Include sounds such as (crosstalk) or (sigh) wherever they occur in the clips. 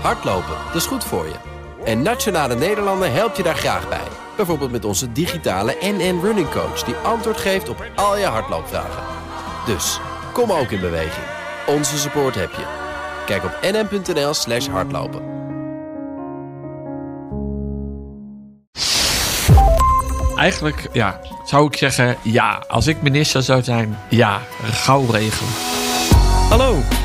Hardlopen, dat is goed voor je. En Nationale Nederlanden helpt je daar graag bij. Bijvoorbeeld met onze digitale NN Running Coach... die antwoord geeft op al je hardloopvragen. Dus, kom ook in beweging. Onze support heb je. Kijk op nn.nl slash hardlopen. Eigenlijk, ja, zou ik zeggen ja. Als ik minister zou zijn, ja, gauw regelen. Hallo,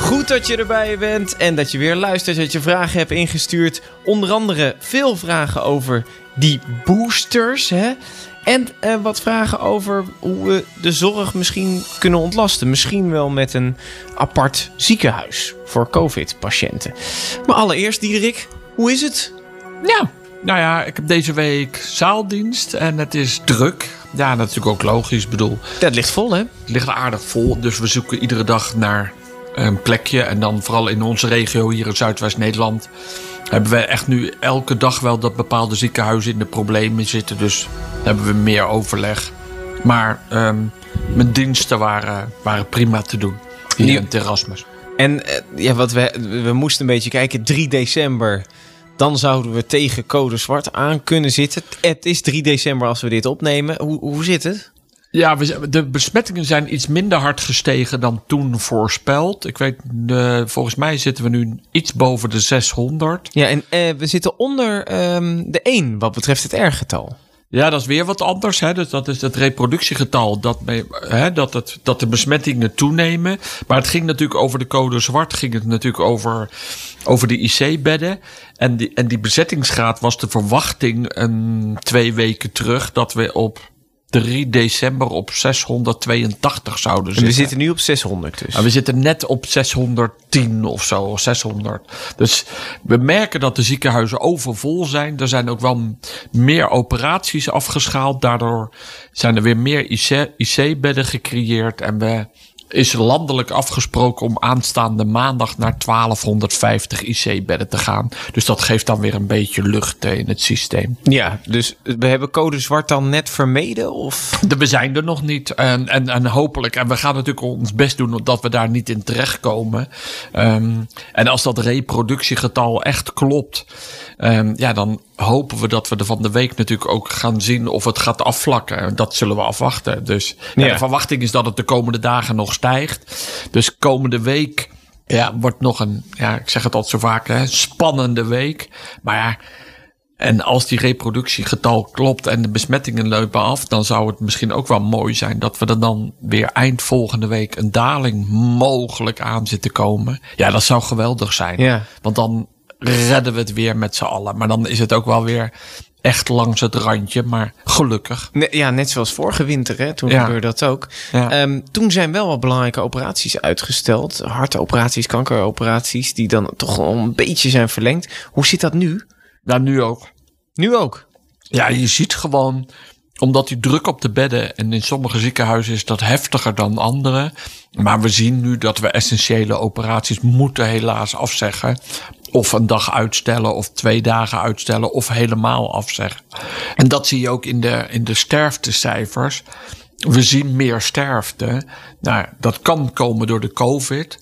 Goed dat je erbij bent en dat je weer luistert, dat je vragen hebt ingestuurd. Onder andere veel vragen over die boosters. Hè? En uh, wat vragen over hoe we de zorg misschien kunnen ontlasten. Misschien wel met een apart ziekenhuis voor COVID-patiënten. Maar allereerst, Diederik, hoe is het? Ja, nou ja, ik heb deze week zaaldienst en het is druk. Ja, natuurlijk ook logisch. Ik bedoel, dat ligt vol, hè? Het ligt aardig vol. Dus we zoeken iedere dag naar een plekje. En dan vooral in onze regio hier in Zuidwest-Nederland. Hebben we echt nu elke dag wel dat bepaalde ziekenhuizen in de problemen zitten. Dus hebben we meer overleg. Maar um, mijn diensten waren, waren prima te doen. Hier in Terrasmus. En uh, ja, wat we, we moesten een beetje kijken. 3 december dan zouden we tegen code zwart aan kunnen zitten. Het is 3 december als we dit opnemen. Hoe, hoe zit het? Ja, de besmettingen zijn iets minder hard gestegen dan toen voorspeld. Ik weet, volgens mij zitten we nu iets boven de 600. Ja, en uh, we zitten onder um, de 1 wat betreft het R-getal. Ja, dat is weer wat anders. Hè? Dus dat is het reproductiegetal, dat, hè, dat, het, dat de besmettingen toenemen. Maar het ging natuurlijk over de code zwart, ging het natuurlijk over, over de IC-bedden. En die, en die bezettingsgraad was de verwachting een, twee weken terug dat we op 3 december op 682 zouden zitten. En we zitten nu op 600 dus. En we zitten net op 610 of zo, 600. Dus we merken dat de ziekenhuizen overvol zijn. Er zijn ook wel meer operaties afgeschaald. Daardoor zijn er weer meer IC-bedden gecreëerd. En we is landelijk afgesproken om aanstaande maandag naar 1250 IC-bedden te gaan. Dus dat geeft dan weer een beetje lucht in het systeem. Ja, dus we hebben code zwart dan net vermeden? Of? We zijn er nog niet. En, en, en hopelijk, en we gaan natuurlijk ons best doen dat we daar niet in terechtkomen. Um, en als dat reproductiegetal echt klopt, um, ja, dan hopen we dat we er van de week natuurlijk ook gaan zien of het gaat afvlakken. Dat zullen we afwachten. Dus ja. de verwachting is dat het de komende dagen nog stijgt. Dus komende week ja, wordt nog een, ja, ik zeg het altijd zo vaak, hè, spannende week. Maar ja, en als die reproductiegetal klopt en de besmettingen lopen af, dan zou het misschien ook wel mooi zijn dat we er dan weer eind volgende week een daling mogelijk aan zitten komen. Ja, dat zou geweldig zijn. Ja. Want dan redden we het weer met z'n allen. Maar dan is het ook wel weer echt langs het randje, maar gelukkig. ja, net zoals vorige winter, hè? toen gebeurde dat ook. Um, toen zijn wel wat belangrijke operaties uitgesteld. Hartoperaties, kankeroperaties, die dan toch al een beetje zijn verlengd. Hoe zit dat nu? Ja, nu ook. Nu ook? Ja, je ziet gewoon omdat die druk op de bedden, en in sommige ziekenhuizen is dat heftiger dan andere. Maar we zien nu dat we essentiële operaties moeten helaas afzeggen. Of een dag uitstellen, of twee dagen uitstellen, of helemaal afzeggen. En dat zie je ook in de, in de sterftecijfers. We zien meer sterfte. Nou, dat kan komen door de COVID.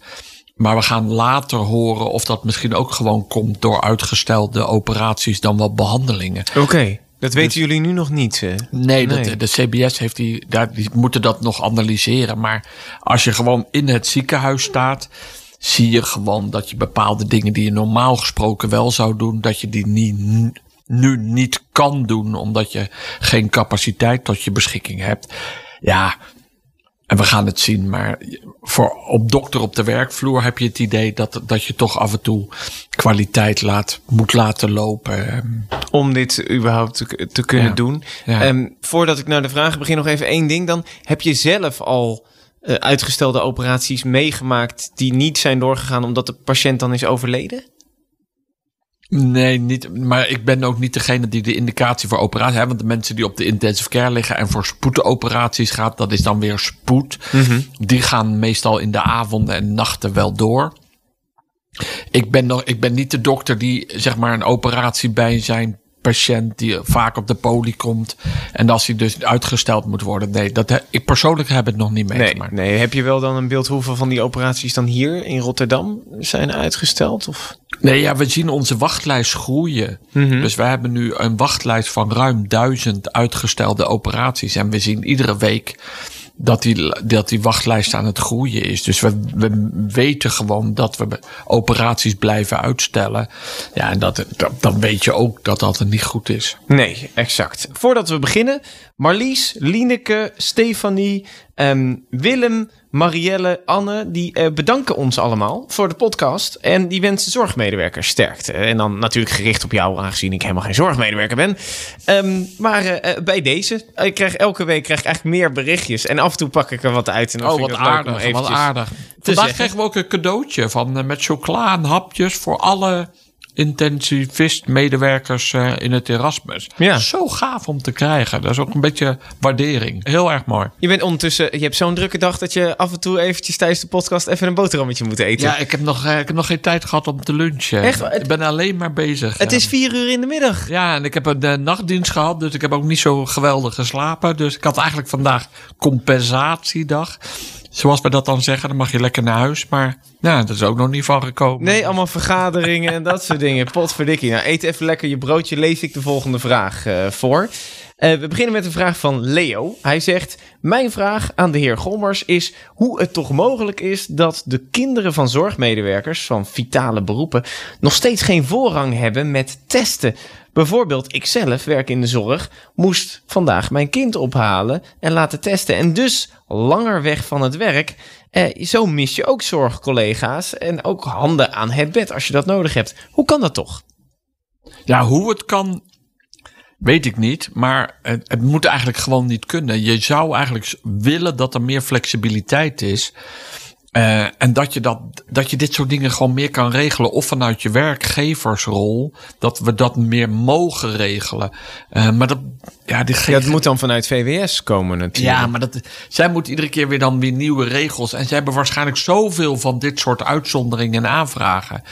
Maar we gaan later horen of dat misschien ook gewoon komt door uitgestelde operaties dan wel behandelingen. Oké. Dat weten dus- jullie nu nog niet? Hè? Nee, Dat, de CBS heeft die, daar, die moeten dat nog analyseren. Maar als je gewoon in het ziekenhuis staat, zie je gewoon dat je bepaalde dingen die je normaal gesproken wel zou doen, dat je die niet, nu niet kan doen, omdat je geen capaciteit tot je beschikking hebt. Ja, en we gaan het zien, maar voor op dokter op de werkvloer heb je het idee dat, dat je toch af en toe kwaliteit laat, moet laten lopen. Om dit überhaupt te, te kunnen doen. Ja. Um, voordat ik naar de vragen begin, nog even één ding. Dan heb je zelf al uh, uitgestelde operaties meegemaakt die niet zijn doorgegaan omdat de patiënt dan is overleden? Nee, niet. Maar ik ben ook niet degene die de indicatie voor operatie hebben. Want de mensen die op de intensive care liggen en voor spoedoperaties gaat, dat is dan weer spoed. Die gaan meestal in de avonden en nachten wel door. Ik ben, nog, ik ben niet de dokter die zeg maar een operatie bij zijn patiënt die vaak op de poli komt. En als hij dus uitgesteld moet worden. Nee, dat, he- ik persoonlijk heb het nog niet Nee, meegemaakt. nee, heb je wel dan een beeld hoeveel van die operaties dan hier in Rotterdam zijn uitgesteld? Of? Nee, ja, we zien onze wachtlijst groeien. Dus we hebben nu een wachtlijst van ruim duizend uitgestelde operaties. En we zien iedere week dat die, dat die wachtlijst aan het groeien is. Dus we, we weten gewoon dat we operaties blijven uitstellen. Ja, en dat, dat, dan weet je ook dat dat niet goed is. Nee, exact. Voordat we beginnen, Marlies, Lieneke, Stefanie, ehm, Willem, Marielle, Anne, die eh, bedanken ons allemaal voor de podcast. En die wensen zorgmedewerkers sterkte. En dan natuurlijk gericht op jou, aangezien ik helemaal geen zorgmedewerker ben. Ehm, maar eh, eh, bij deze, ik krijg elke week krijg ik eigenlijk meer berichtjes. En af en toe pak ik er wat uit. En dan Oh, vind wat aardig, wat aardig. Vandaag zeggen. kregen we ook een cadeautje van, met chocola en hapjes voor alle intensivist-medewerkers eh, in het Erasmus. Ja. Zo gaaf om te krijgen. Dat is ook een beetje waardering. Heel erg mooi. Je bent ondertussen, je hebt zo'n drukke dag dat je af en toe eventjes tijdens de podcast even een boterhammetje moet eten. Ja, ik heb, nog, eh, ik heb nog geen tijd gehad om te lunchen. Echt? Het- Ik ben alleen maar bezig. Het ja. is vier uur in de middag. Ja, en ik heb een eh, nachtdienst gehad, dus ik heb ook niet zo geweldig geslapen. Dus ik had eigenlijk vandaag compensatiedag. Zoals we dat dan zeggen, dan mag je lekker naar huis. Maar ja, dat is ook nog niet van gekomen. Nee, allemaal vergaderingen en dat soort dingen. Potverdikkie. Nou, eet even lekker je broodje. Lees ik de volgende vraag eh, voor. Eh, we beginnen met een vraag van Leo. Hij zegt: Mijn vraag aan de heer Gommers is hoe het toch mogelijk is dat de kinderen van zorgmedewerkers van vitale beroepen nog steeds geen voorrang hebben met testen. Bijvoorbeeld, ik zelf werk in de zorg, moest vandaag mijn kind ophalen en laten testen. En dus langer weg van het werk. Eh, zo mis je ook zorgcollega's en ook handen aan het bed als je dat nodig hebt. Hoe kan dat toch? Ja, hoe het kan, weet ik niet. Maar het, het moet eigenlijk gewoon niet kunnen. Je zou eigenlijk willen dat er meer flexibiliteit is. Eh, en dat je, dat, dat je dit soort dingen gewoon meer kan regelen. Of vanuit je werkgeversrol. Dat we dat meer mogen regelen. Eh, maar dat, ja, dat moet dan vanuit VWS komen natuurlijk. ja, maar dat, zij moeten iedere keer weer dan weer nieuwe regels. En ze hebben waarschijnlijk zoveel van dit soort uitzonderingen en aanvragen.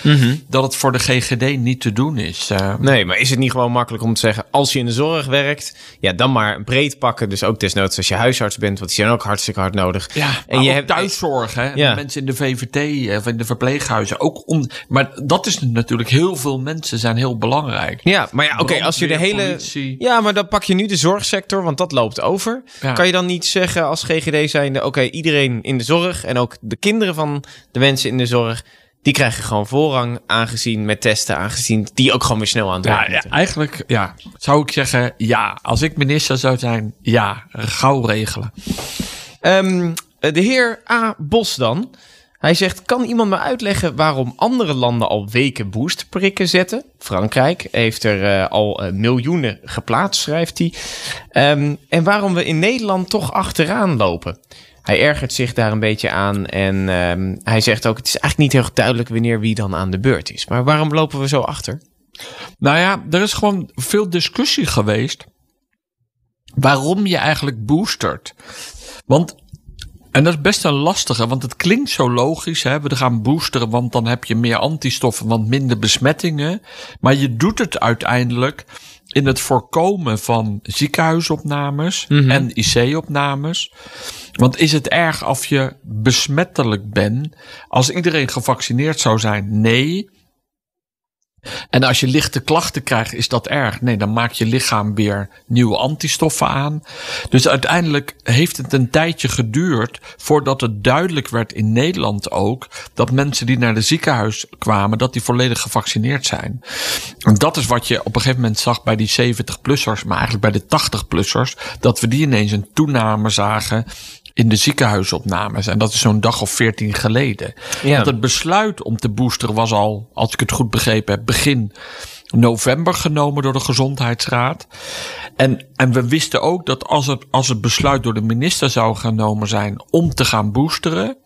Dat het voor de GGD niet te doen is. Eh, Nee, maar is het niet gewoon makkelijk om te zeggen... als je in de zorg werkt, ja, dan maar breed pakken. Dus ook desnoods als je huisarts bent... want die zijn ook hartstikke hard nodig. Ja, en je hebt thuiszorg, hè? Ja. Mensen in de VVT eh, of in de verpleeghuizen. Ook om, maar dat is natuurlijk heel veel mensen zijn heel belangrijk. Ja, maar ja, oké, als je de hele... politie. Ja, maar dan pak je nu de zorgsector, want dat loopt over. Ja. Kan je dan niet zeggen als GGD zijnde... oké, iedereen in de zorg en ook de kinderen van de mensen in de zorg... die krijgen gewoon voorrang aangezien met testen... aangezien die ook gewoon weer snel aan het Ja, eigenlijk ja, zou ik zeggen ja. Als ik minister zou zijn, ja, gauw regelen. Ehm, de heer A. Bos dan. Hij zegt, kan iemand me uitleggen waarom andere landen al weken boostprikken zetten? Frankrijk heeft er eh, al eh, miljoenen geplaatst, schrijft hij. Ehm, en waarom we in Nederland toch achteraan lopen? Hij ergert zich daar een beetje aan en ehm, hij zegt ook, het is eigenlijk niet heel duidelijk wanneer wie dan aan de beurt is. Maar waarom lopen we zo achter? Nou ja, er is gewoon veel discussie geweest. Waarom je eigenlijk boostert. Want, en dat is best een lastige, want het klinkt zo logisch. Hè? We gaan boosteren, want dan heb je meer antistoffen, want minder besmettingen. Maar je doet het uiteindelijk in het voorkomen van ziekenhuisopnames en IC-opnames. Want is het erg als je besmettelijk bent? Als iedereen gevaccineerd zou zijn, nee. En als je lichte klachten krijgt, is dat erg. Nee, dan maakt je lichaam weer nieuwe antistoffen aan. Dus uiteindelijk heeft het een tijdje geduurd voordat het duidelijk werd in Nederland ook dat mensen die naar de ziekenhuis kwamen, dat die volledig gevaccineerd zijn. En dat is wat je op een gegeven moment zag bij die 70-plussers, maar eigenlijk bij de 80-plussers, dat we die ineens een toename zagen in de ziekenhuisopnames. En dat is zo'n dag of veertien geleden. Ja. Want het besluit om te boosteren was al, als ik het goed begrepen heb, begin november genomen door de Gezondheidsraad. En, en we wisten ook dat als het, als het besluit door de minister zou genomen zijn om te gaan boosteren,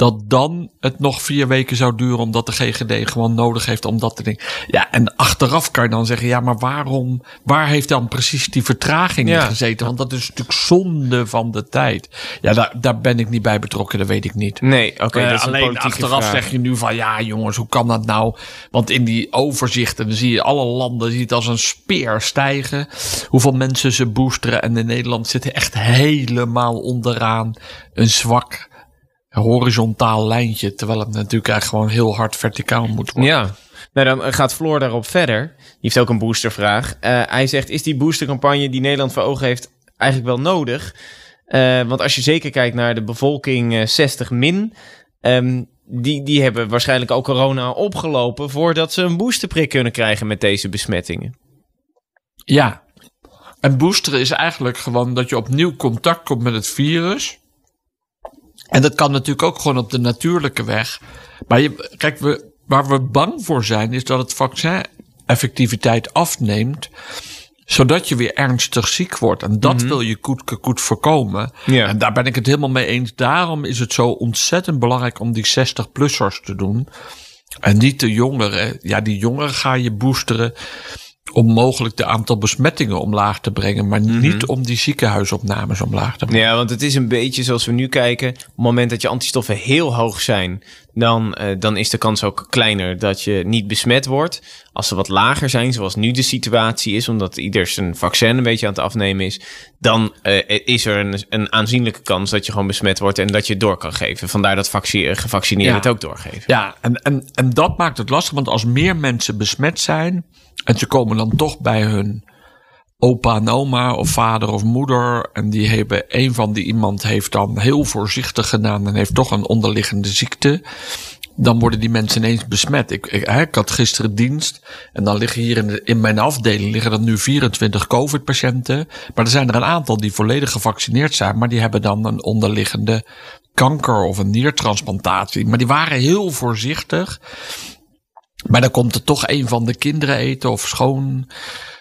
dat dan het nog vier weken zou duren omdat de GGD gewoon nodig heeft om dat te doen. Ja, en achteraf kan je dan zeggen, ja, maar waarom, waar heeft dan precies die vertraging in Ja. gezeten? Want dat is natuurlijk zonde van de tijd. Ja, daar, daar ben ik niet bij betrokken, dat weet ik niet. Nee, oké, Eh, alleen achteraf vraag. zeg je nu van ja jongens, hoe kan dat nou? Want in die overzichten zie je alle landen zie je het als een speer stijgen. Hoeveel mensen ze boosteren. En in Nederland zitten echt helemaal onderaan een zwak horizontaal lijntje. Terwijl het natuurlijk eigenlijk gewoon heel hard verticaal moet worden. Ja. Nou, dan eh, gaat Floor daarop verder. Die heeft ook een boostervraag. Eh, hij zegt, is die boostercampagne die Nederland voor ogen heeft eigenlijk wel nodig? Eh, want als je zeker kijkt naar de bevolking eh, 60 min... ehm, die, die hebben waarschijnlijk al corona opgelopen... voordat ze een boosterprik kunnen krijgen met deze besmettingen. Ja. En boosteren is eigenlijk gewoon dat je opnieuw contact komt met het virus. En dat kan natuurlijk ook gewoon op de natuurlijke weg. Maar je, kijk, we, waar we bang voor zijn, is dat het vaccin effectiviteit afneemt. Zodat je weer ernstig ziek wordt. En dat wil je koet, koet voorkomen. Ja. En daar ben ik het helemaal mee eens. Daarom is het zo ontzettend belangrijk om die 60-plussers te doen. En niet de jongeren. Ja, die jongeren ga je boosteren om mogelijk de aantal besmettingen omlaag te brengen, maar niet om die ziekenhuisopnames omlaag te brengen. Ja, want het is een beetje zoals we nu kijken. Op het moment dat je antistoffen heel hoog zijn, dan, eh, dan is de kans ook kleiner dat je niet besmet wordt. Als ze wat lager zijn, zoals nu de situatie is, omdat ieder zijn vaccin een beetje aan het afnemen is, dan eh, is er een, een aanzienlijke kans dat je gewoon besmet wordt en dat je het door kan geven. Vandaar dat vaccin- gevaccineerden Ja. het ook doorgeven. Ja, en, en, en dat maakt het lastig, want als meer mensen besmet zijn en ze komen dan toch bij hun opa en oma of vader of moeder en die hebben een van die iemand heeft dan heel voorzichtig gedaan en heeft toch een onderliggende ziekte. Dan worden die mensen ineens besmet. Ik, ik, ik had gisteren dienst en dan liggen hier in, de- in mijn afdeling liggen er nu 24 COVID-patiënten. Maar er zijn er een aantal die volledig gevaccineerd zijn, maar die hebben dan een onderliggende kanker of een niertransplantatie. Maar die waren heel voorzichtig. Maar dan komt er toch een van de kinderen eten of schoon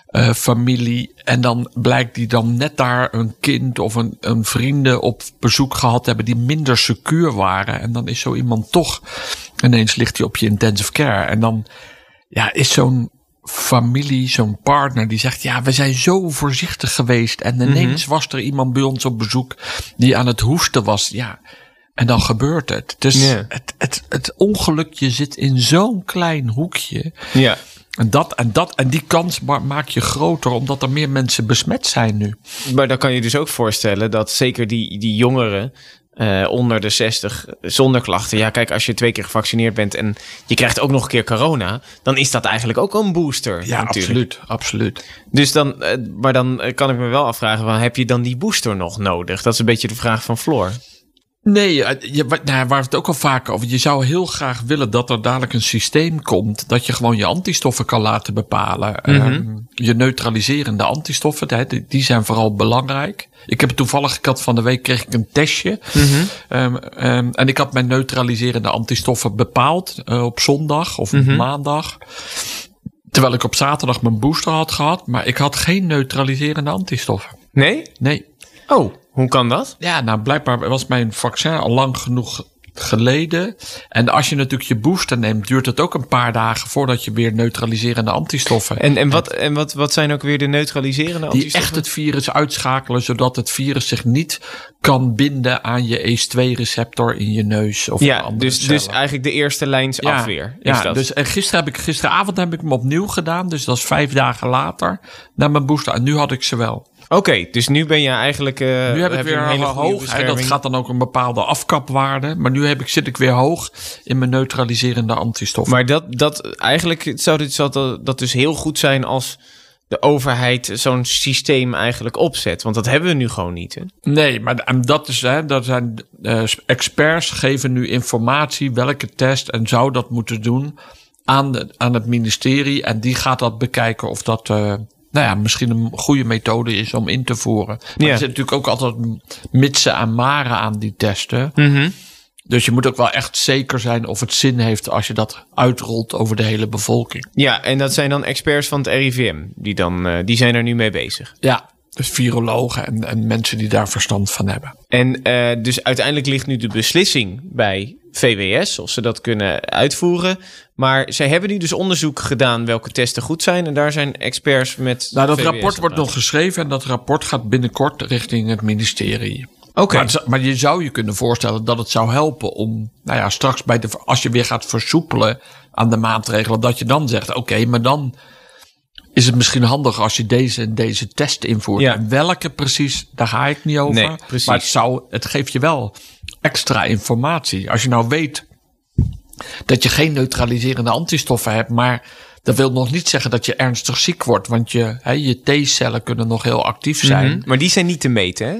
eh, familie. En dan blijkt die dan net daar een kind of een, een vrienden op bezoek gehad hebben die minder secuur waren. En dan is zo iemand toch, ineens ligt hij op je intensive care. En dan ja, is zo'n familie, zo'n partner die zegt: Ja, we zijn zo voorzichtig geweest. En ineens was er iemand bij ons op bezoek die aan het hoesten was. Ja. En dan gebeurt het. Dus het, het, het ongelukje zit in zo'n klein hoekje. Ja. En, dat, en, dat, en die kans ma- maak je groter omdat er meer mensen besmet zijn nu. Maar dan kan je dus ook voorstellen dat zeker die, die jongeren eh, onder de 60 zonder klachten. Ja, kijk, als je twee keer gevaccineerd bent en je krijgt ook nog een keer corona, dan is dat eigenlijk ook een booster. Ja, natuurlijk. absoluut. absoluut. Dus dan, eh, maar dan eh, kan ik me wel afvragen, van, heb je dan die booster nog nodig? Dat is een beetje de vraag van Floor. Nee, eh, je, nou, waar we het ook al vaker over. Je zou heel graag willen dat er dadelijk een systeem komt. dat je gewoon je antistoffen kan laten bepalen. Ehm, je neutraliserende antistoffen, die, die zijn vooral belangrijk. Ik heb toevallig, ik had van de week kreeg ik een testje. Ehm, ehm, en ik had mijn neutraliserende antistoffen bepaald eh, op zondag of maandag. Terwijl ik op zaterdag mijn booster had gehad. Maar ik had geen neutraliserende antistoffen. Nee? Nee. Oh, hoe kan dat? Ja, nou blijkbaar was mijn vaccin al lang genoeg geleden. En als je natuurlijk je booster neemt, duurt het ook een paar dagen voordat je weer neutraliserende antistoffen. En, en, wat, en wat, wat zijn ook weer de neutraliserende die antistoffen? echt het virus uitschakelen, zodat het virus zich niet kan binden aan je ACE2-receptor in je neus. Of Ja, andere dus, dus eigenlijk de eerste lijns afweer. Is Ja, dat. dus en gisteren heb ik, gisteravond heb ik hem opnieuw gedaan. Dus dat is vijf dagen later naar mijn booster. En nu had ik ze wel. Oké, dus nu ben je eigenlijk... eh, Nu heb ik weer een hele hoog. Hè, dat gaat dan ook een bepaalde afkapwaarde. Maar nu heb ik, zit ik weer hoog in mijn neutraliserende antistoffen. Maar dat, dat eigenlijk zou dit zou dat, dat dus heel goed zijn als de overheid zo'n systeem eigenlijk opzet. Want dat hebben we nu gewoon niet. Hè? Nee, maar en dat is, hè, dat zijn eh, experts geven nu informatie welke test en zou dat moeten doen aan, de, aan het ministerie. En die gaat dat bekijken of dat. eh, nou ja, misschien een goede methode is om in te voeren. Maar Ja. er zit natuurlijk ook altijd mitsen en maren aan die testen. Dus je moet ook wel echt zeker zijn of het zin heeft als je dat uitrolt over de hele bevolking. Ja, en dat zijn dan experts van het RIVM. Die, dan, eh, die zijn er nu mee bezig. Ja, dus virologen en, en mensen die daar verstand van hebben. En eh, dus uiteindelijk ligt nu de beslissing bij VWS, of ze dat kunnen uitvoeren. Maar zij hebben nu dus onderzoek gedaan welke testen goed zijn. En daar zijn experts met. Nou, dat VWS rapport wordt nog geschreven en dat rapport gaat binnenkort richting het ministerie. Oké. Maar, maar je zou je kunnen voorstellen dat het zou helpen om, nou ja, straks bij de, als je weer gaat versoepelen aan de maatregelen, dat je dan zegt, oké, maar dan is het misschien handig als je deze en deze test invoert. Ja. En welke precies, daar ga ik niet over. Nee, precies. Maar het, zou, het geeft je wel extra informatie. Als je nou weet dat je geen neutraliserende antistoffen hebt, maar dat wil nog niet zeggen dat je ernstig ziek wordt, want je, hè, je T-cellen kunnen nog heel actief zijn. Mhm. Maar die zijn niet te meten, hè?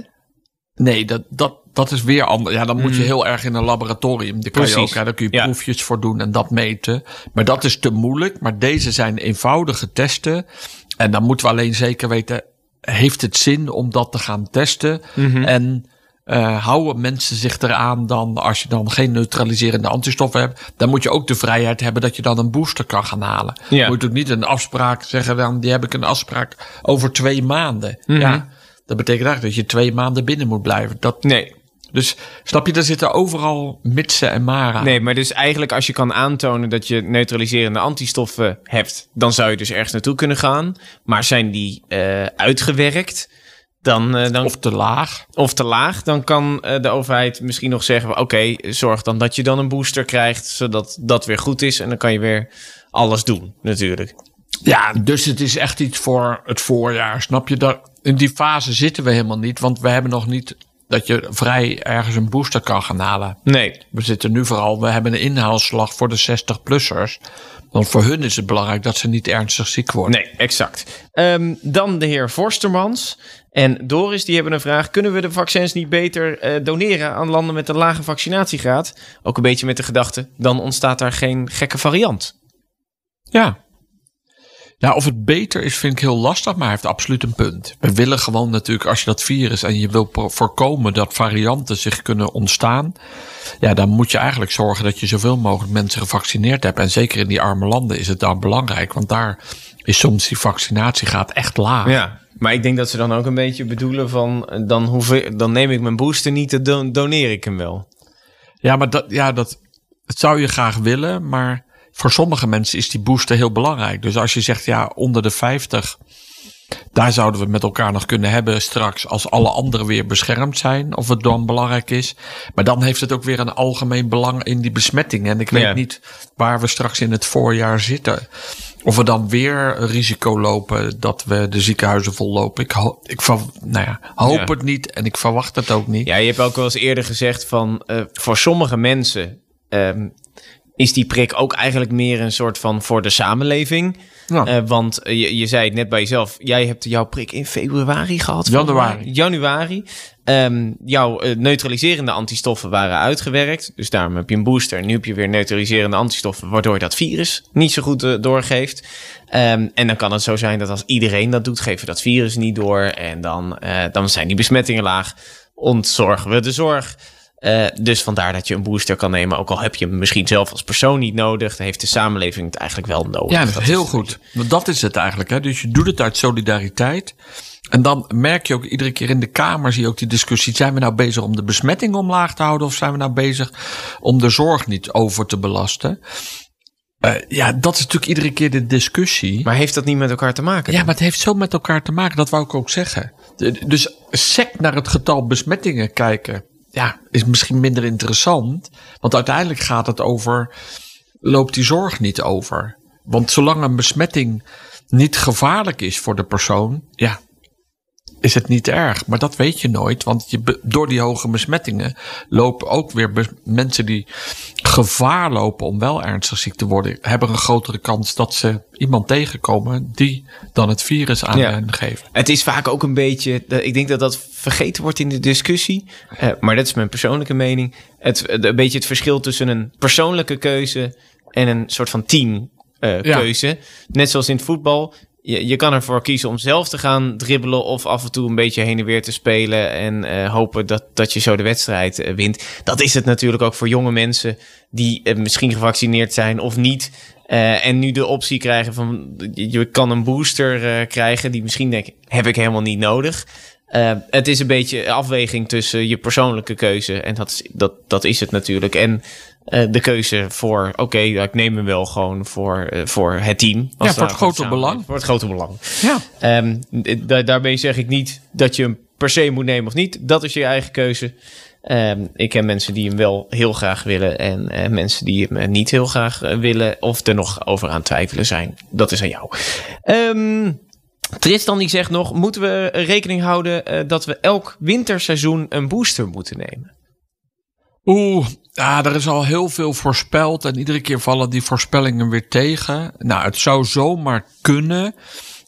Nee, dat, dat, dat is weer anders. Ja, dan moet je heel erg in een laboratorium. Daar kan je Mhm. Ook, hè, daar kun je Ja. proefjes voor doen en dat meten. Maar dat is te moeilijk. Maar deze zijn eenvoudige testen. En dan moeten we alleen zeker weten, heeft het zin om dat te gaan testen? Mhm. En eh, houden mensen zich eraan dan, als je dan geen neutraliserende antistoffen hebt, dan moet je ook de vrijheid hebben dat je dan een booster kan gaan halen. Ja. Je moet ook niet een afspraak zeggen, dan die heb ik een afspraak over twee maanden. Mhm. Ja, dat betekent eigenlijk dat je twee maanden binnen moet blijven. Dat, Nee. dus snap je, er zitten overal mitsen en maren. Nee, maar dus eigenlijk als je kan aantonen dat je neutraliserende antistoffen hebt, dan zou je dus ergens naartoe kunnen gaan. Maar zijn die eh, uitgewerkt, dan, eh, dan, Of te laag. of te laag, dan kan eh, de overheid misschien nog zeggen: oké, zorg dan dat je dan een booster krijgt, zodat dat weer goed is. En dan kan je weer alles doen, natuurlijk. Ja, dus het is echt iets voor het voorjaar. Snap je? Dat, in die fase zitten we helemaal niet. Want we hebben nog niet dat je vrij ergens een booster kan gaan halen. Nee, We zitten nu vooral, we hebben een inhaalslag voor de 60-plussers. Want voor hun is het belangrijk dat ze niet ernstig ziek worden. nee, exact. Ehm, dan de heer Forstermans en Doris, die hebben een vraag. Kunnen we de vaccins niet beter eh, doneren aan landen met een lage vaccinatiegraad? Ook een beetje met de gedachte, dan ontstaat daar geen gekke variant. Ja. Ja, of het beter is, vind ik heel lastig, maar hij heeft absoluut een punt. We willen gewoon natuurlijk, als je dat virus en je wil voorkomen dat varianten zich kunnen ontstaan, ja, dan moet je eigenlijk zorgen dat je zoveel mogelijk mensen gevaccineerd hebt. En zeker in die arme landen is het dan belangrijk, want daar is soms die vaccinatiegraad echt laag. Ja, maar ik denk dat ze dan ook een beetje bedoelen van... eh, dan, dan neem ik mijn booster niet, dan don- doneer ik hem wel. Ja, maar dat, ja, dat zou je graag willen, maar voor sommige mensen is die booster heel belangrijk. Dus als je zegt, ja, onder de 50, daar zouden we het met elkaar nog kunnen hebben straks als alle anderen weer beschermd zijn, of het dan belangrijk is. Maar dan heeft het ook weer een algemeen belang in die besmetting. En ik weet Ja. niet waar we straks in het voorjaar zitten. Of we dan weer risico lopen dat we de ziekenhuizen vollopen. Ik, ho- ik nou ja, hoop Ja. het niet en ik verwacht het ook niet. Ja, je hebt ook wel eens eerder gezegd van... eh, voor sommige mensen ehm, is die prik ook eigenlijk meer een soort van voor de samenleving. Ja. Eh, want eh, je, je zei het net bij jezelf. Jij hebt jouw prik in februari gehad. Januari. Januari. Ehm, jouw eh, neutraliserende antistoffen waren uitgewerkt. Dus daarom heb je een booster. Nu heb je weer neutraliserende antistoffen. Waardoor dat virus niet zo goed doorgeeft. Ehm, en dan kan het zo zijn dat als iedereen dat doet, geven we dat virus niet door. En dan, dan zijn die besmettingen laag. Ontzorgen we de zorg. Eh, dus vandaar dat je een booster kan nemen. Ook al heb je hem misschien zelf als persoon niet nodig. Dan heeft de samenleving het eigenlijk wel nodig. Ja, dat heel goed. Want dat is het eigenlijk. Hè? Dus je doet het uit solidariteit. En dan merk je ook iedere keer in de Kamer, zie je ook die discussie. Zijn we nou bezig om de besmetting omlaag te houden? Of zijn we nou bezig om de zorg niet over te belasten? Eh, ja, dat is natuurlijk iedere keer de discussie. Maar heeft dat niet met elkaar te maken? Ja, maar het heeft zo met elkaar te maken, dat wou ik ook zeggen. Dus sec naar het getal besmettingen kijken, ja, is misschien minder interessant. Want uiteindelijk gaat het over, loopt die zorg niet over? Want zolang een besmetting niet gevaarlijk is voor de persoon, ja, is het niet erg. Maar dat weet je nooit, want je, door die hoge besmettingen lopen ook weer mensen die gevaar lopen om wel ernstig ziek te worden, hebben een grotere kans dat ze iemand tegenkomen die dan het virus aan Ja. hen geeft. Het is vaak ook een beetje. Ik denk dat dat vergeten wordt in de discussie. Eh, maar dat is mijn persoonlijke mening. Het, een beetje het verschil tussen een persoonlijke keuze en een soort van teamkeuze. Net zoals in het voetbal. Je, je kan ervoor kiezen om zelf te gaan dribbelen of af en toe een beetje heen en weer te spelen en eh, hopen dat, dat je zo de wedstrijd eh, wint. Dat is het natuurlijk ook voor jonge mensen die eh, misschien gevaccineerd zijn of niet. En nu de optie krijgen van je kan een booster krijgen die misschien denken heb ik helemaal niet nodig. Het is een beetje afweging tussen je persoonlijke keuze en dat, is- dat, dat is het natuurlijk. En eh, de keuze voor, oké, ik neem hem wel gewoon voor, eh, voor het team. Als Ja, voor het grote samen- belang. Voor het grote belang. Ja. Ehm, da- daarmee zeg ik niet dat je hem per se moet nemen of niet. Dat is je eigen keuze. Ehm, ik ken mensen die hem wel heel graag willen en eh, mensen die hem niet heel graag willen of er nog over aan twijfelen zijn. Dat is aan jou. Ehm, Tristan die zegt nog, moeten we rekening houden eh, dat we elk winterseizoen een booster moeten nemen? Oeh, ja, er is al heel veel voorspeld en iedere keer vallen die voorspellingen weer tegen. Nou, het zou zomaar kunnen.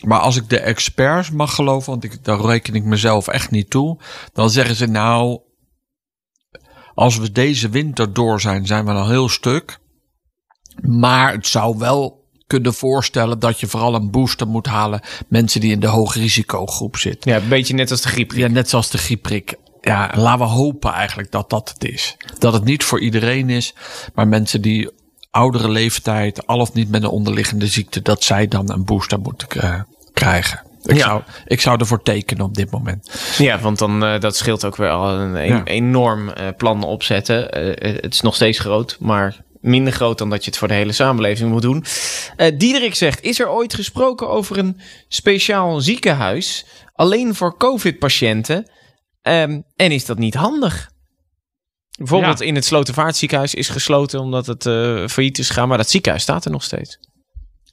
Maar als ik de experts mag geloven, want ik, daar reken ik mezelf echt niet toe. Dan zeggen ze nou, als we deze winter door zijn, zijn we al heel stuk. Maar het zou wel kunnen voorstellen dat je vooral een booster moet halen. Mensen die in de hoog risicogroep zitten. Ja, een beetje net als de griep. Ja, net zoals de griepprik. Ja, laten we hopen eigenlijk dat dat het is. Dat het niet voor iedereen is, maar mensen die oudere leeftijd, al of niet met een onderliggende ziekte, dat zij dan een booster moeten eh, krijgen. Ik, Ja. zou, ik zou ervoor tekenen op dit moment. Ja, want dan eh, dat scheelt ook weer al een, een- Ja. enorm eh, plan opzetten. Het is nog steeds groot, maar minder groot dan dat je het voor de hele samenleving moet doen. Diederik zegt: Is er ooit gesproken over een speciaal ziekenhuis alleen voor COVID-patiënten? Ehm, en is dat niet handig? Bijvoorbeeld Ja. in het Slotervaartziekenhuis is gesloten omdat het eh, failliet is gegaan, maar dat ziekenhuis staat er nog steeds.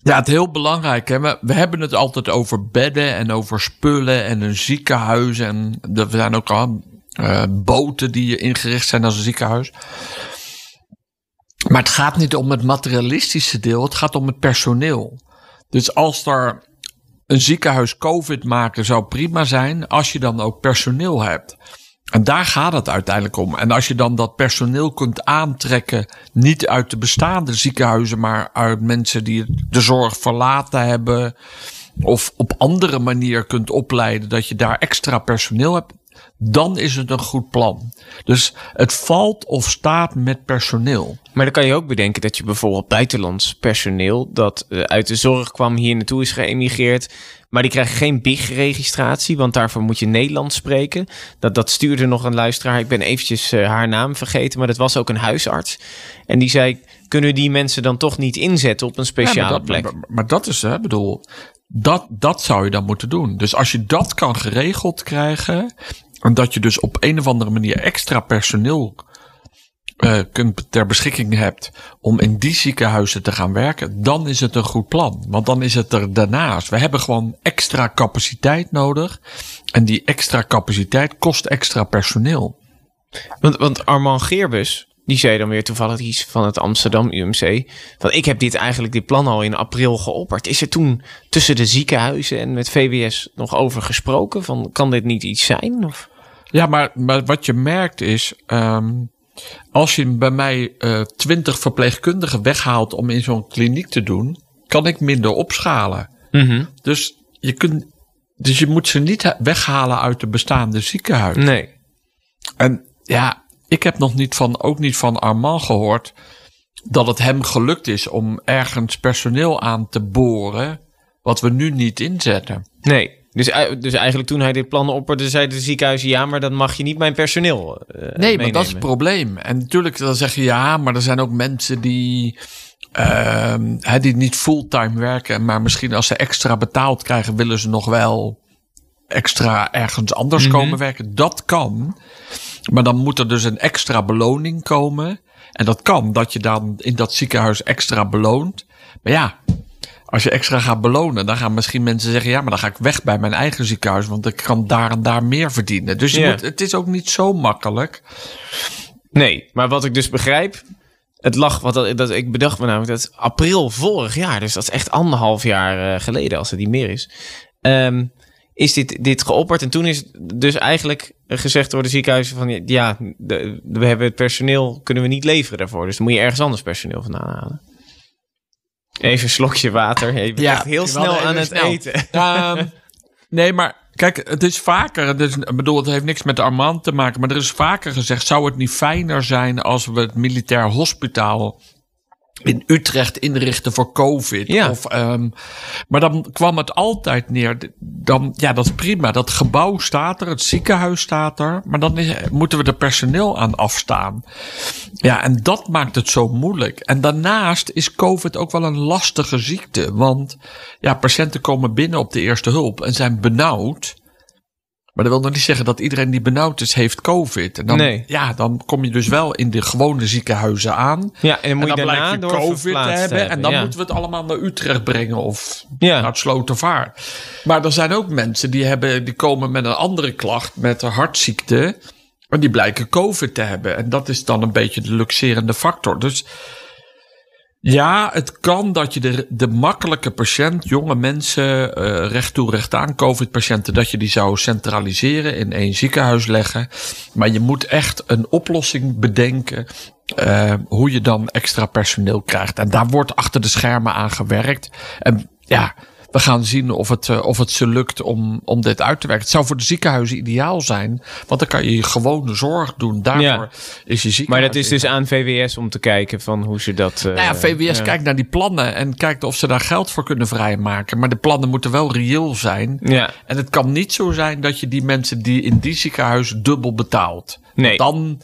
Ja, het is heel belangrijk. Hè? We, we hebben het altijd over bedden en over spullen en een ziekenhuis. En er zijn ook al eh, boten die ingericht zijn als een ziekenhuis. Maar het gaat niet om het materialistische deel, het gaat om het personeel. Dus als er een ziekenhuis COVID maken zou prima zijn, als je dan ook personeel hebt. En daar gaat het uiteindelijk om. En als je dan dat personeel kunt aantrekken, niet uit de bestaande ziekenhuizen, maar uit mensen die de zorg verlaten hebben, of op andere manier kunt opleiden dat je daar extra personeel hebt, dan is het een goed plan. Dus het valt of staat met personeel. Maar dan kan je ook bedenken dat je bijvoorbeeld buitenlands personeel dat eh, uit de zorg kwam hier naartoe is geëmigreerd, maar die krijgen geen BIG-registratie, want daarvoor moet je Nederlands spreken. Dat, dat stuurde nog een luisteraar, ik ben eventjes eh, haar naam vergeten, maar dat was ook een huisarts. En die zei, kunnen die mensen dan toch niet inzetten op een speciale Ja, maar, dat, plek? Maar, maar dat is, hè, bedoel, dat, dat zou je dan moeten doen. Dus als je dat kan geregeld krijgen, en dat je dus op een of andere manier extra personeel eh, kunt, ter beschikking hebt om in die ziekenhuizen te gaan werken, dan is het een goed plan. Want dan is het er daarnaast. We hebben gewoon extra capaciteit nodig. En die extra capaciteit kost extra personeel. Want, want Armand Geerbus, die zei dan weer toevallig iets van het Amsterdam UMC. Van ik heb dit eigenlijk, dit plan al in april geopperd. Is er toen tussen de ziekenhuizen en met VWS nog over gesproken? Van kan dit niet iets zijn? Of? Ja, maar, maar wat je merkt is, ehm, als je bij mij eh, twintig verpleegkundigen weghaalt om in zo'n kliniek te doen, kan ik minder opschalen. Dus je, kunt, dus je moet ze niet ha- weghalen uit de bestaande ziekenhuizen. Nee. En ja, ik heb nog niet van, ook niet van Armand gehoord dat het hem gelukt is om ergens personeel aan te boren, wat we nu niet inzetten. Nee. Dus, dus eigenlijk toen hij dit plan opperde, zei de ziekenhuizen ja, maar dan mag je niet mijn personeel. eh, Nee, maar dat is het probleem. En natuurlijk, dan zeg je ja, maar er zijn ook mensen die, hè, die niet fulltime werken. Maar misschien als ze extra betaald krijgen, willen ze nog wel extra ergens anders Mhm. komen werken. Dat kan. Maar dan moet er dus een extra beloning komen. En dat kan, dat je dan in dat ziekenhuis extra beloont. Maar ja, als je extra gaat belonen, dan gaan misschien mensen zeggen: ja, maar dan ga ik weg bij mijn eigen ziekenhuis, want ik kan daar en daar meer verdienen. Dus je Ja. moet, het is ook niet zo makkelijk. Nee, maar wat ik dus begrijp, het lag, wat dat, dat, ik bedacht me namelijk dat april vorig jaar, dus dat is echt anderhalf jaar eh, geleden, als het niet meer is, ehm, is dit, dit geopperd. En toen is dus eigenlijk gezegd door de ziekenhuizen van, ja, de- we hebben het personeel, kunnen we niet leveren daarvoor. Dus dan moet je ergens anders personeel vandaan halen. Even een slokje water. Je bent Ja, echt heel snel aan het snel. eten. Ehm, nee, maar kijk, het is vaker. Ik bedoel, het heeft niks met Armand te maken. Maar er is vaker gezegd: zou het niet fijner zijn als we het militair hospitaal in Utrecht inrichten voor COVID. Ja. Of, ehm, maar dan kwam het altijd neer. Dan, ja, dat is prima. Dat gebouw staat er, het ziekenhuis staat er. Maar dan is, moeten we er personeel aan afstaan. Ja, en dat maakt het zo moeilijk. En daarnaast is COVID ook wel een lastige ziekte. Want ja, patiënten komen binnen op de eerste hulp en zijn benauwd. Maar dat wil nog niet zeggen dat iedereen die benauwd is, heeft COVID. En dan, Nee. ja, dan kom je dus wel in de gewone ziekenhuizen aan. Ja, en dan moet en je dan daarna blijkt je COVID te hebben. En dan ja. moeten we het allemaal naar Utrecht brengen of Ja. naar het Slotervaart. Maar er zijn ook mensen die, hebben, die komen met een andere klacht, met een hartziekte. Maar die blijken COVID te hebben. En dat is dan een beetje de luxerende factor. Dus ja, het kan dat je de, de makkelijke patiënt, jonge mensen, recht toe recht aan COVID-patiënten, dat je die zou centraliseren, in één ziekenhuis leggen. Maar je moet echt een oplossing bedenken. eh, hoe je dan extra personeel krijgt. En daar wordt achter de schermen aan gewerkt. En ja, we gaan zien of het, eh, of het ze lukt om, om dit uit te werken. Het zou voor de ziekenhuizen ideaal zijn. Want dan kan je je gewone zorg doen. Daarvoor Ja. is je ziekenhuis. Maar dat is dus aan VWS om te kijken van hoe ze dat... eh, Nou ja, VWS ja. kijkt naar die plannen en kijkt of ze daar geld voor kunnen vrijmaken. Maar de plannen moeten wel reëel zijn. Ja, En het kan niet zo zijn dat je die mensen die in die ziekenhuis dubbel betaalt. Nee. Dan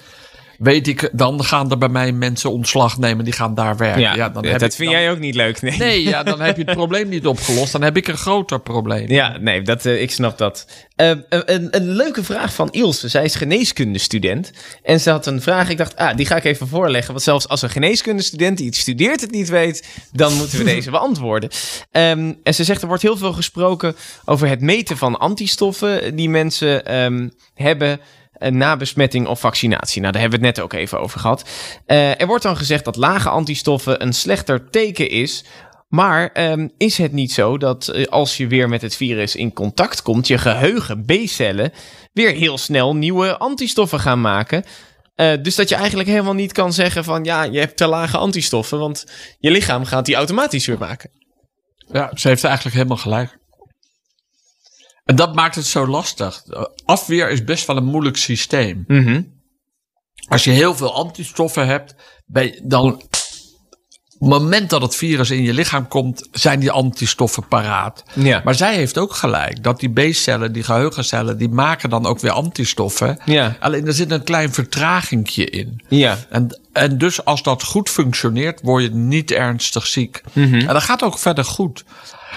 weet ik, dan gaan er bij mij mensen ontslag nemen, die gaan daar werken. ja, Ja, dan dat heb ik- vind dan- jij ook niet leuk, nee. Nee, ja, dan heb je het (laughs) probleem niet opgelost. Dan heb ik een groter probleem. Ja, nee, dat, eh, ik snap dat. Eh, een, een, leuke vraag van Ilse. Zij is geneeskundestudent. En ze had een vraag. Ik dacht, ah, die ga ik even voorleggen. Want zelfs als een geneeskundestudent die het studeert het niet weet, dan moeten we (laughs) deze beantwoorden. Ehm, en ze zegt, er wordt heel veel gesproken over het meten van antistoffen die mensen ehm, hebben na besmetting of vaccinatie. Nou, daar hebben we het net ook even over gehad. Eh, er wordt dan gezegd dat lage antistoffen een slechter teken is. Maar ehm, is het niet zo dat eh, als je weer met het virus in contact komt, je geheugen B-cellen weer heel snel nieuwe antistoffen gaan maken? Eh, dus dat je eigenlijk helemaal niet kan zeggen van ja, je hebt te lage antistoffen, want je lichaam gaat die automatisch weer maken. Ja, ze heeft eigenlijk helemaal gelijk. En dat maakt het zo lastig. Afweer is best wel een moeilijk systeem. Mhm. Als je heel veel antistoffen hebt, je dan. Op het moment dat het virus in je lichaam komt, zijn die antistoffen paraat. Ja. Maar zij heeft ook gelijk dat die B-cellen, die geheugencellen, die maken dan ook weer antistoffen. Ja. Alleen er zit een klein vertragingje in. Ja. En, en dus als dat goed functioneert, word je niet ernstig ziek. En dat gaat ook verder goed.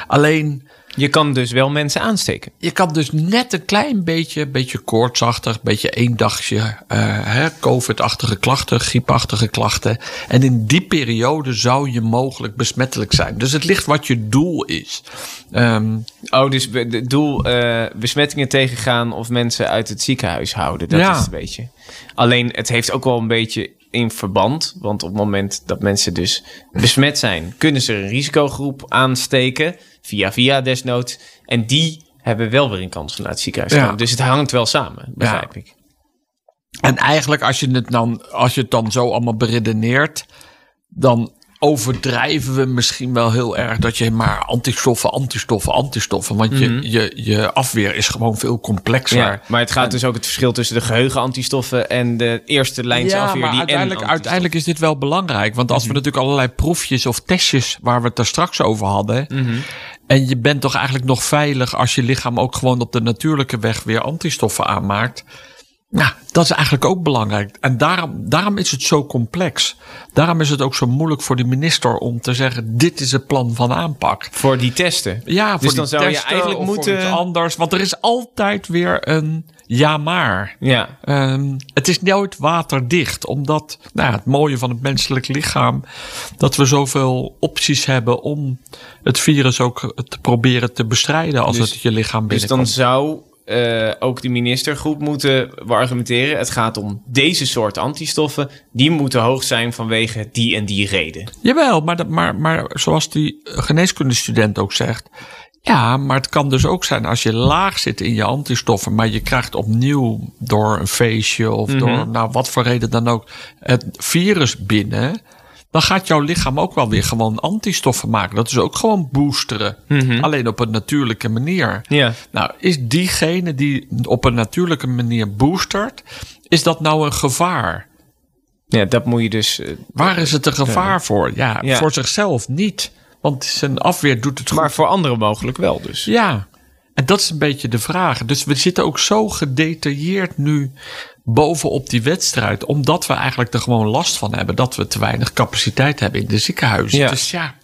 Alleen Je kan dus wel mensen aansteken. je kan dus net een klein beetje, beetje koortsachtig, beetje één dagje eh, COVID-achtige klachten, griepachtige klachten. En in die periode zou je mogelijk besmettelijk zijn. Dus het ligt wat je doel is. Ehm, Oh, dus het doel eh, besmettingen tegengaan of mensen uit het ziekenhuis houden. Dat Ja. is het een beetje. Alleen het heeft ook wel een beetje in verband. Want op het moment dat mensen dus besmet zijn, kunnen ze een risicogroep aansteken. Via via desnoods. En die hebben wel weer een kans naar het ziekenhuis Ja. Dus het hangt wel samen, begrijp ik. En eigenlijk, als je het dan, als je het dan zo allemaal beredeneert, dan overdrijven we misschien wel heel erg dat je maar antistoffen, antistoffen, antistoffen. Want je, je, je afweer is gewoon veel complexer. Ja, maar het gaat dus ook het verschil tussen de geheugenantistoffen en de eerste lijns Ja, afweer maar die uiteindelijk, uiteindelijk is dit wel belangrijk. Want als we natuurlijk allerlei proefjes of testjes waar we het daar straks over hadden. En je bent toch eigenlijk nog veilig als je lichaam ook gewoon op de natuurlijke weg weer antistoffen aanmaakt. Nou, dat is eigenlijk ook belangrijk. En daarom, daarom is het zo complex. Daarom is het ook zo moeilijk voor de minister om te zeggen: dit is het plan van aanpak. Voor die testen. Ja, voor Dus die dan zou je eigenlijk of voor moeten- anders. Want er is altijd weer een ja maar. Ja, Ehm, het is nooit waterdicht, omdat nou, ja, het mooie van het menselijk lichaam, dat we zoveel opties hebben om het virus ook te proberen te bestrijden als Dus- het je lichaam Dus dan binnenkomt. zou eh, ook de minister goed moeten argumenteren. Het gaat om deze soort antistoffen. Die moeten hoog zijn vanwege die en die reden. Jawel, maar, dat, maar, maar zoals die geneeskundestudent ook zegt. Ja, maar het kan dus ook zijn als je laag zit in je antistoffen, maar je krijgt opnieuw door een feestje of door nou, wat voor reden dan ook het virus binnen. Dan gaat jouw lichaam ook wel weer gewoon antistoffen maken. Dat is ook gewoon boosteren. Alleen op een natuurlijke manier. Ja. Nou, is diegene die op een natuurlijke manier boostert, is dat nou een gevaar? Ja, dat moet je dus... eh, Waar is het een gevaar voor? Ja, Ja. voor zichzelf niet. Want zijn afweer doet het goed. maar voor anderen mogelijk wel dus. Ja, en dat is een beetje de vraag. Dus we zitten ook zo gedetailleerd nu bovenop die wedstrijd. Omdat we eigenlijk er gewoon last van hebben. Dat we te weinig capaciteit hebben in de ziekenhuizen. Ja. Dus ja,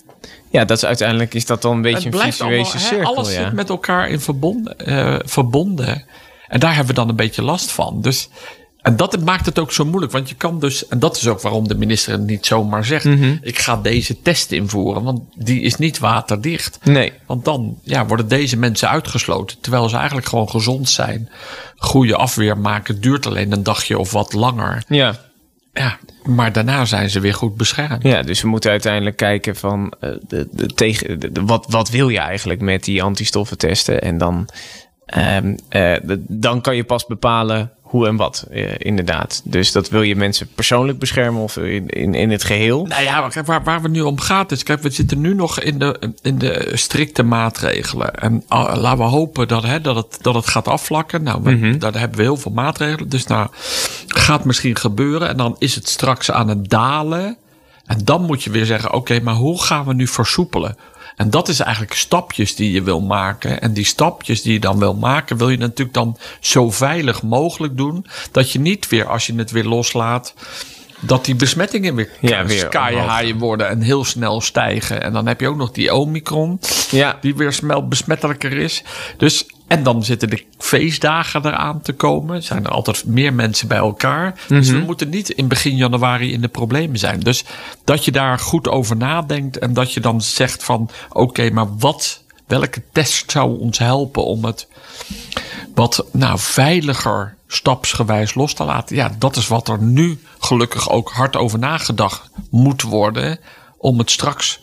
Ja, dat is uiteindelijk is dat dan een beetje een hè, cirkel. alles ja. zit met elkaar in verbonden, eh, verbonden. En daar hebben we dan een beetje last van. Dus, en dat maakt het ook zo moeilijk. Want je kan dus, en dat is ook waarom de minister het niet zomaar zegt. Mhm. Ik ga deze test invoeren. Want die is niet waterdicht. Nee. Want dan ja, worden deze mensen uitgesloten. Terwijl ze eigenlijk gewoon gezond zijn. Goede afweer maken duurt alleen een dagje of wat langer. Ja. Ja, maar daarna zijn ze weer goed beschermd. ja, dus we moeten uiteindelijk kijken van eh, de, de, tegen, de- de- wat, wat wil je eigenlijk met die antistoffentesten? En dan, ehm, eh, dan kan je pas bepalen hoe en wat, eh, inderdaad. Dus dat wil je mensen persoonlijk beschermen of in, in, in het geheel. Nou ja, kijk, waar, waar we nu om gaat is... Kijk, we zitten nu nog in de, in de strikte maatregelen. En ah, laten we hopen dat, hè, dat, het, dat het gaat afvlakken. Nou, we, daar hebben we heel veel maatregelen. Dus nou, gaat misschien gebeuren. En dan is het straks aan het dalen. En dan moet je weer zeggen... Oké, maar hoe gaan we nu versoepelen? En dat is eigenlijk stapjes die je wil maken. En die stapjes die je dan wil maken... wil je natuurlijk dan zo veilig mogelijk doen... dat je niet weer, als je het weer loslaat... dat die besmettingen weer, Ja, weer sky worden en heel snel stijgen. En dan heb je ook nog die Omicron, Ja. die weer snel besmettelijker is. Dus, en dan zitten de feestdagen eraan te komen. Er zijn er altijd meer mensen bij elkaar. Dus Mhm. we moeten niet in begin januari in de problemen zijn. Dus dat je daar goed over nadenkt en dat je dan zegt van... oké, maar wat, welke test zou ons helpen om het wat nou, veiliger stapsgewijs los te laten. Ja, dat is wat er nu gelukkig ook hard over nagedacht moet worden. Om het straks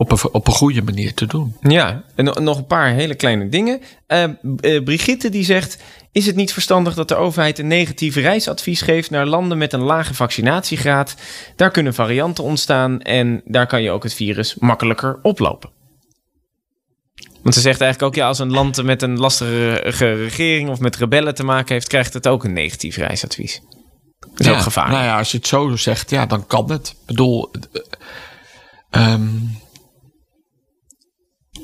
op een, op een goede manier te doen. Ja, en no- nog een paar hele kleine dingen. Eh, eh, Brigitte die zegt... Is het niet verstandig dat de overheid een negatief reisadvies geeft... naar landen met een lage vaccinatiegraad? Daar kunnen varianten ontstaan... en daar kan je ook het virus makkelijker oplopen. Want ze zegt eigenlijk ook... ja, als een land met een lastige regering... of met rebellen te maken heeft... krijgt het ook een negatief reisadvies. Dat is Ja, ook gevaarlijk. Nou ja, als je het zo zegt, ja, dan kan het. Ik bedoel, eh, ehm,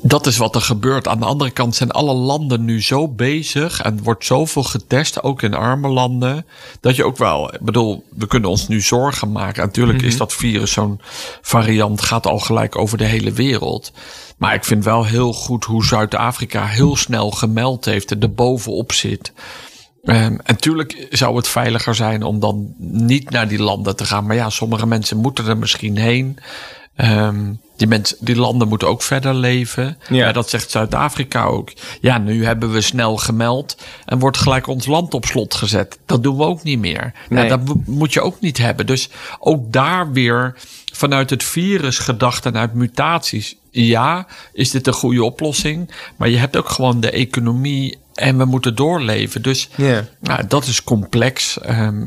dat is wat er gebeurt. Aan de andere kant zijn alle landen nu zo bezig en wordt zoveel getest, ook in arme landen, dat je ook wel, ik bedoel, we kunnen ons nu zorgen maken. Natuurlijk is dat virus zo'n variant, gaat al gelijk over de hele wereld. Maar ik vind wel heel goed hoe Zuid-Afrika heel snel gemeld heeft en er bovenop zit. Ehm, en tuurlijk zou het veiliger zijn om dan niet naar die landen te gaan. Maar ja, sommige mensen moeten er misschien heen. Ehm, die, mensen, die landen moeten ook verder leven. Ja. Dat zegt Zuid-Afrika ook. Ja, nu hebben we snel gemeld en wordt gelijk ons land op slot gezet. Dat doen we ook niet meer. Nee. Ja, dat mo- moet je ook niet hebben. Dus ook daar weer vanuit het virus gedacht en uit mutaties. Ja, is dit een goede oplossing? Maar je hebt ook gewoon de economie en we moeten doorleven. Dus Ja. nou, dat is complex. Ehm,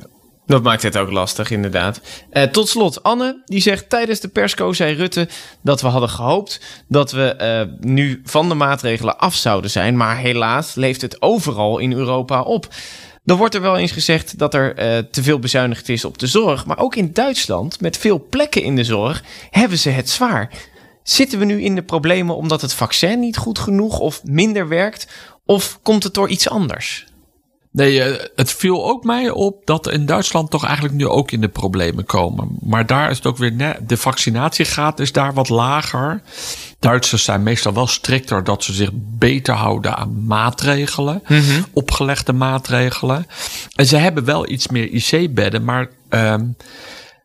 Dat maakt het ook lastig, inderdaad. Eh, tot slot, Anne, die zegt tijdens de persco zei Rutte dat we hadden gehoopt dat we eh, nu van de maatregelen af zouden zijn. Maar helaas leeft het overal in Europa op. Dan wordt er wel eens gezegd dat er eh, te veel bezuinigd is op de zorg. Maar ook in Duitsland, met veel plekken in de zorg, hebben ze het zwaar. Zitten we nu in de problemen omdat het vaccin niet goed genoeg of minder werkt? Of komt het door iets anders? Nee, eh, het viel ook mij op dat in Duitsland toch eigenlijk nu ook in de problemen komen. Maar daar is het ook weer net, de vaccinatiegraad is daar wat lager. Duitsers zijn meestal wel strikter dat ze zich beter houden aan maatregelen, opgelegde maatregelen. En ze hebben wel iets meer IC-bedden, maar ehm,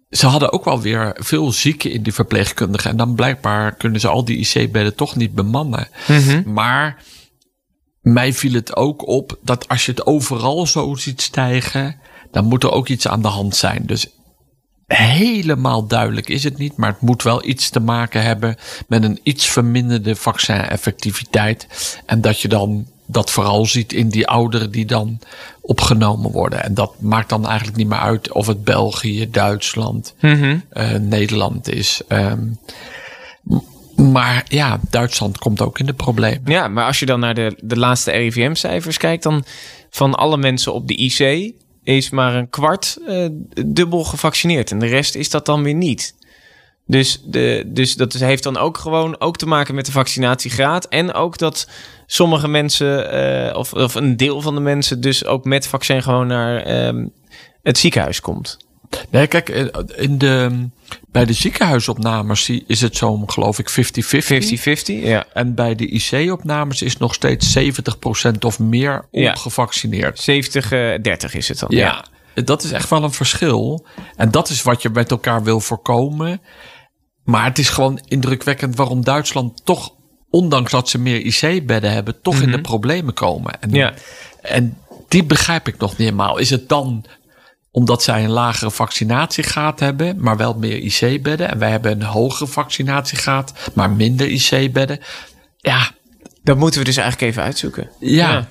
ze hadden ook wel weer veel zieken in die verpleegkundigen. En dan blijkbaar kunnen ze al die IC-bedden toch niet bemannen. Maar mij viel het ook op dat als je het overal zo ziet stijgen, dan moet er ook iets aan de hand zijn. Dus helemaal duidelijk is het niet, maar het moet wel iets te maken hebben met een iets verminderde vaccineffectiviteit. En dat je dan dat vooral ziet in die ouderen die dan opgenomen worden. En dat maakt dan eigenlijk niet meer uit of het België, Duitsland, eh, Nederland is. Ehm, maar ja, Duitsland komt ook in de problemen. Ja, maar als je dan naar de, de laatste RIVM-cijfers kijkt, dan van alle mensen op de IC is maar een kwart eh, dubbel gevaccineerd. En de rest is dat dan weer niet. Dus, de, dus dat heeft dan ook gewoon ook te maken met de vaccinatiegraad. En ook dat sommige mensen, eh, of, of een deel van de mensen, dus ook met vaccin gewoon naar ehm, het ziekenhuis komt. Nee, kijk, eh, in de, bij de ziekenhuisopnames is het zo, geloof ik, 50-50. 50-50, ja. En bij de IC-opnames is nog steeds 70% of meer Ja. ongevaccineerd. 70, eh 30 is het dan. Ja. dat is echt wel een verschil. En dat is wat je met elkaar wil voorkomen. Maar het is gewoon indrukwekkend waarom Duitsland toch, ondanks dat ze meer IC-bedden hebben, toch in de problemen komen. En, Mhm. Ja. en die begrijp ik nog niet helemaal. Is het dan omdat zij een lagere vaccinatiegraad hebben, maar wel meer IC-bedden? En wij hebben een hogere vaccinatiegraad, maar minder IC-bedden? Ja, Dat moeten we dus eigenlijk even uitzoeken. ja.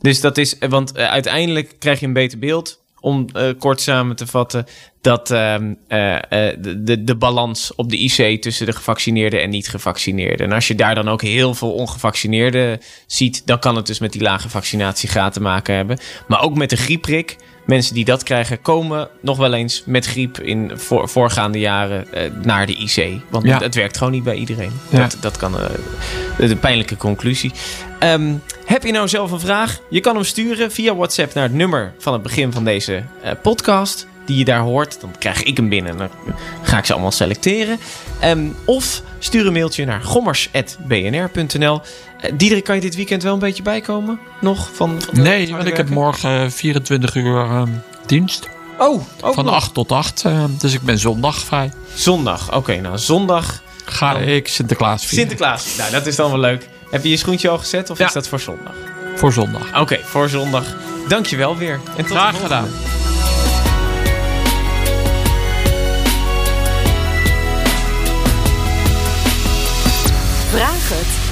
Dus dat is, want eh, uiteindelijk krijg je een beter beeld. Om eh, kort samen te vatten, dat ehm, eh, eh, de, de, de balans op de IC tussen de gevaccineerden en niet-gevaccineerden. En als je daar dan ook heel veel ongevaccineerden ziet, dan kan het dus met die lage vaccinatiegraad te maken hebben. Maar ook met de griepprik. Mensen die dat krijgen, komen nog wel eens met griep in voor, voorgaande jaren eh, naar de IC. Want Ja. het, werkt gewoon niet bij iedereen. Ja. Dat, dat kan eh, de pijnlijke conclusie. Ehm, heb je nou zelf een vraag? Je kan hem sturen via WhatsApp naar het nummer van het begin van deze eh, podcast. Die je daar hoort. Dan krijg ik hem binnen. Dan ga ik ze allemaal selecteren. Ehm, of stuur een mailtje naar gommers.bnr.nl. Eh, Diederik, kan je dit weekend wel een beetje bijkomen? Nog van, van Nee, want ik heb morgen eh, 24 uur ehm, dienst. Oh, Van nog. 8 tot 8. eh, dus ik ben zondag vrij. Zondag. Oké, nou zondag. Ga ik Sinterklaas vieren. Sinterklaas. Nou, dat is dan wel leuk. Heb je je schoentje al gezet of Ja. is dat voor zondag? Voor zondag. Oké, voor zondag. Dankjewel weer. En tot de Graag volgende. gedaan.